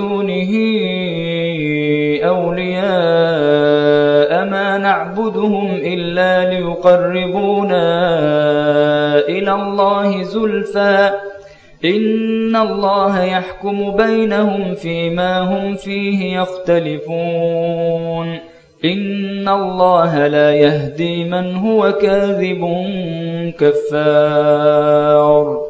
دونه أولياء ما نعبدهم إلا ليقربونا إلى الله زلفى. إن الله يحكم بينهم فيما هم فيه يختلفون. إن الله لا يهدي من هو كاذب كفار.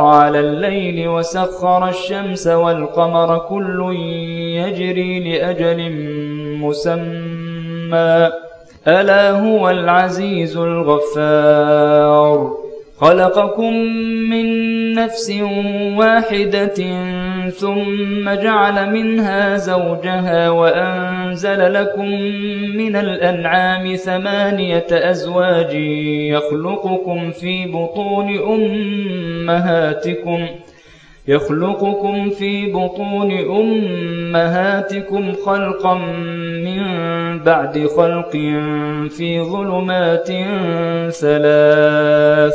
على الليل وسخر الشمس والقمر كل يجري لأجل مسمى. ألا هو العزيز الغفار. خلقكم من نفس واحدة ثم جعل منها زوجها وأنزل لكم من الأنعام ثمانية أزواج يخلقكم في بطون أمهاتكم يخلقكم في بطون أمهاتكم خلقا من بعد خلق في ظلمات ثلاث.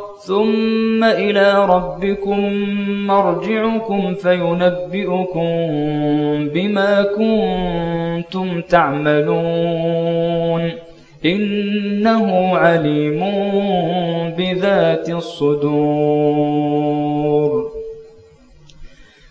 ثم إلى ربكم مرجعكم فينبئكم بما كنتم تعملون. إنه عليم بذات الصدور.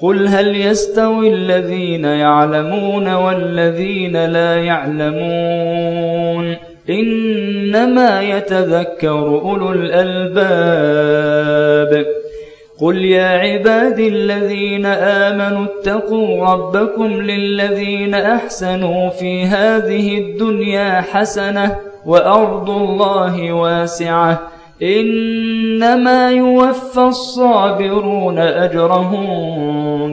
قل هل يستوي الذين يعلمون والذين لا يعلمون إنما يتذكر أولو الألباب قل يا عبادي الذين آمنوا اتقوا ربكم للذين أحسنوا في هذه الدنيا حسنة وأرض الله واسعة إنما يوفى الصابرون أجرهم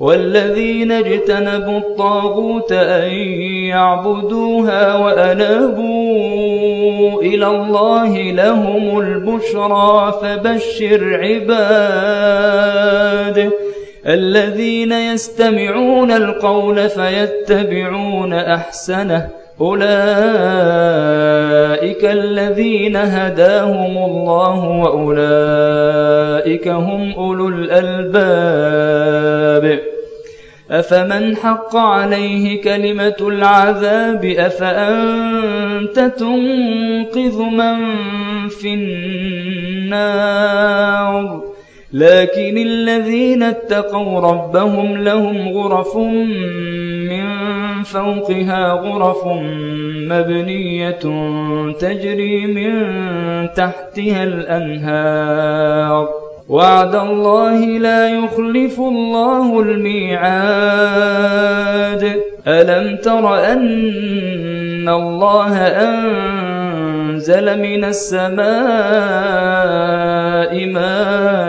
والذين اجتنبوا الطاغوت أن يعبدوها وأنابوا إلى الله لهم البشرى فبشر عباد الذين يستمعون القول فيتبعون أحسنه أولئك الذين هداهم الله وأولئك هم أولو الألباب. أفمن حق عليه كلمة العذاب؟ أفأنت تنقذ من في النار؟ لكن الذين اتقوا ربهم لهم غرف من فوقها غرف مبنية تجري من تحتها الأنهار. وعد الله لا يخلف الله الميعاد. ألم تر أن الله أنزل من السماء ماء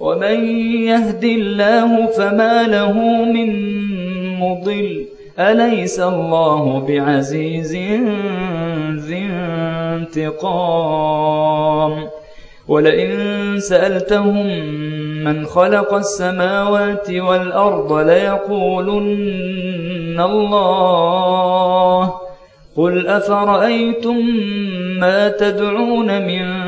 ومن يهد الله فما له من مضل. أليس الله بعزيز ذي انتقام؟ ولئن سألتهم من خلق السماوات والأرض ليقولن الله. قل أفرأيتم ما تدعون من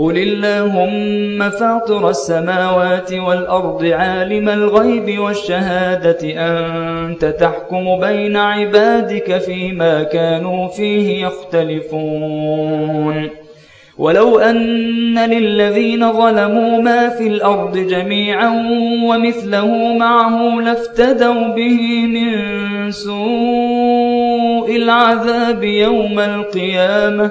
قل اللهم فاطر السماوات والأرض عالم الغيب والشهادة أنت تحكم بين عبادك فيما كانوا فيه يختلفون ولو أن للذين ظلموا ما في الأرض جميعا ومثله معه لافتدوا به من سوء العذاب يوم القيامة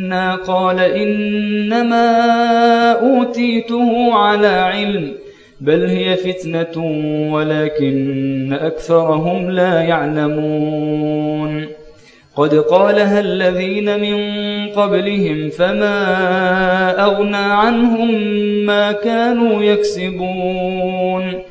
قال إنما أوتيته على علم بل هي فتنة ولكن أكثرهم لا يعلمون قد قالها الذين من قبلهم فما أغنى عنهم ما كانوا يكسبون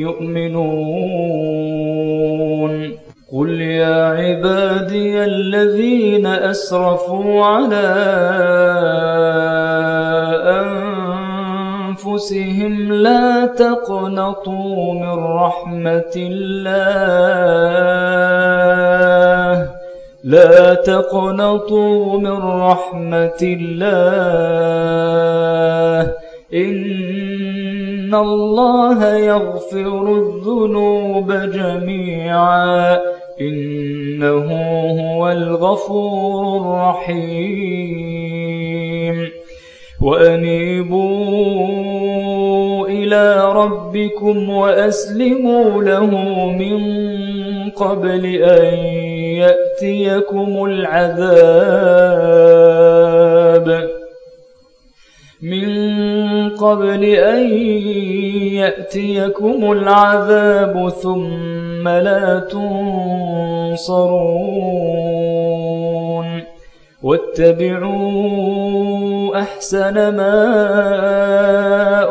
يؤمنون. قل يا عبادي الذين أسرفوا على أنفسهم لا تقنطوا من رحمة الله. لا تقنطوا من رحمة الله. إن الله يغفر الذنوب جميعا إنه هو الغفور الرحيم وأنيبوا إلى ربكم وأسلموا له من قبل أن يأتيكم العذاب من قبل أن يأتيكم العذاب ثم لا تنصرون. واتبعوا أحسن ما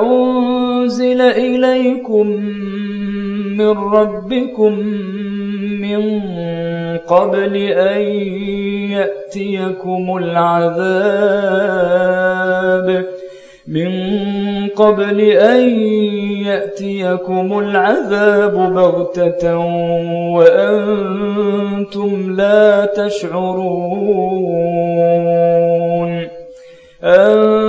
أنزل إليكم من ربكم من قبل أن يأتيكم العذاب. من قبل أن يأتيكم العذاب بغتة وأنتم لا تشعرون. أن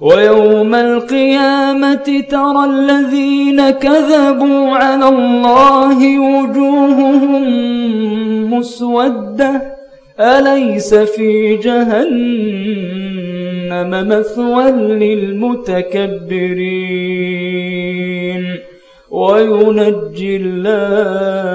ويوم القيامة ترى الذين كذبوا على الله وجوههم مسودة. أليس في جهنم مثوى للمتكبرين؟ وينجي الله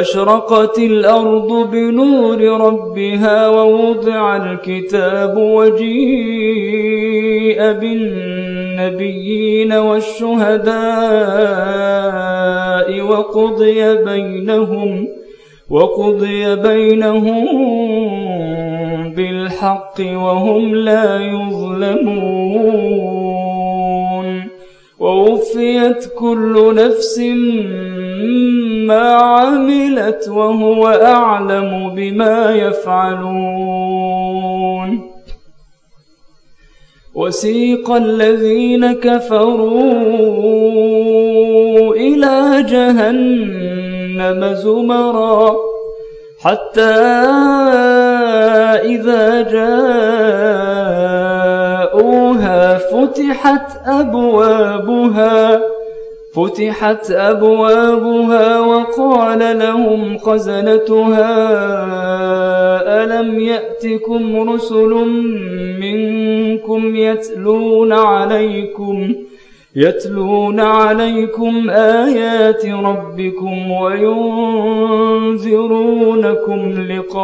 وأشرقت الأرض بنور ربها ووضع الكتاب وجيء بالنبيين والشهداء وقضي بينهم وقضي بينهم بالحق وهم لا يظلمون ووفيت كل نفس ما عملت وهو أعلم بما يفعلون. وسيق الذين كفروا إلى جهنم زمرا حتى إذا جاءوها فتحت أبوابها. فتحت أبوابها وقال لهم خزنتها ألم يأتكم رسل منكم يتلون عليكم يتلون عليكم آيات ربكم وينذرونكم لقاء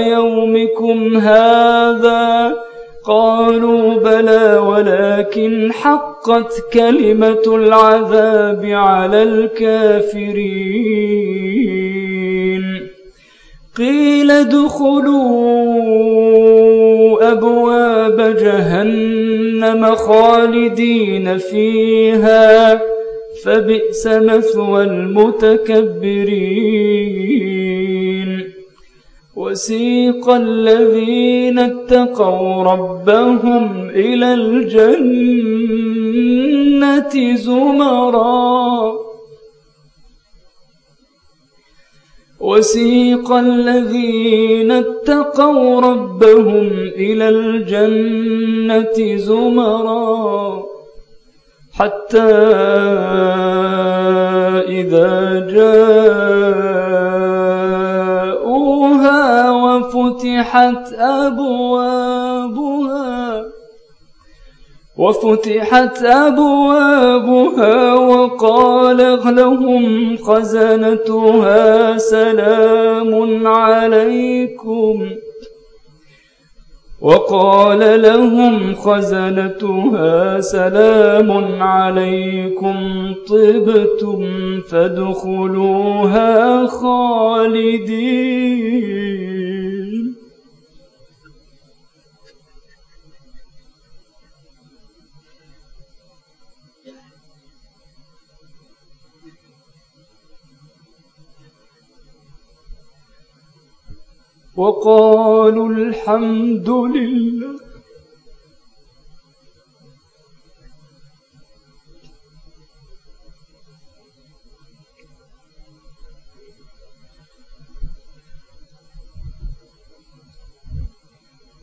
يومكم هذا قالوا بلى ولكن حقت كلمة العذاب على الكافرين. قيل ادخلوا أبواب جهنم خالدين فيها فبئس مثوى المتكبرين. وسيق الذين اتقوا ربهم إلى الجنة زمرا. وسيق الذين اتقوا ربهم إلى الجنة زمرا. حتى إذا جاءوها وفتحت أبوابها. وفتحت أبوابها وقال لهم خزنتها سلام عليكم. وقال لهم خزنتها سلام عليكم طبتم فادخلوها خالدين. وقالوا الحمد لله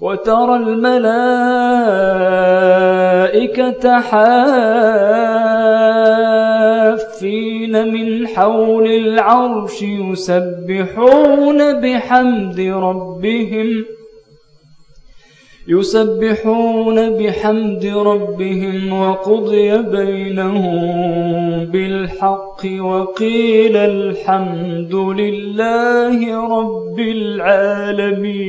وترى الملائكة حافين من حول العرش يسبحون بحمد ربهم يسبحون بحمد ربهم وقضي بينهم بالحق وقيل الحمد لله رب العالمين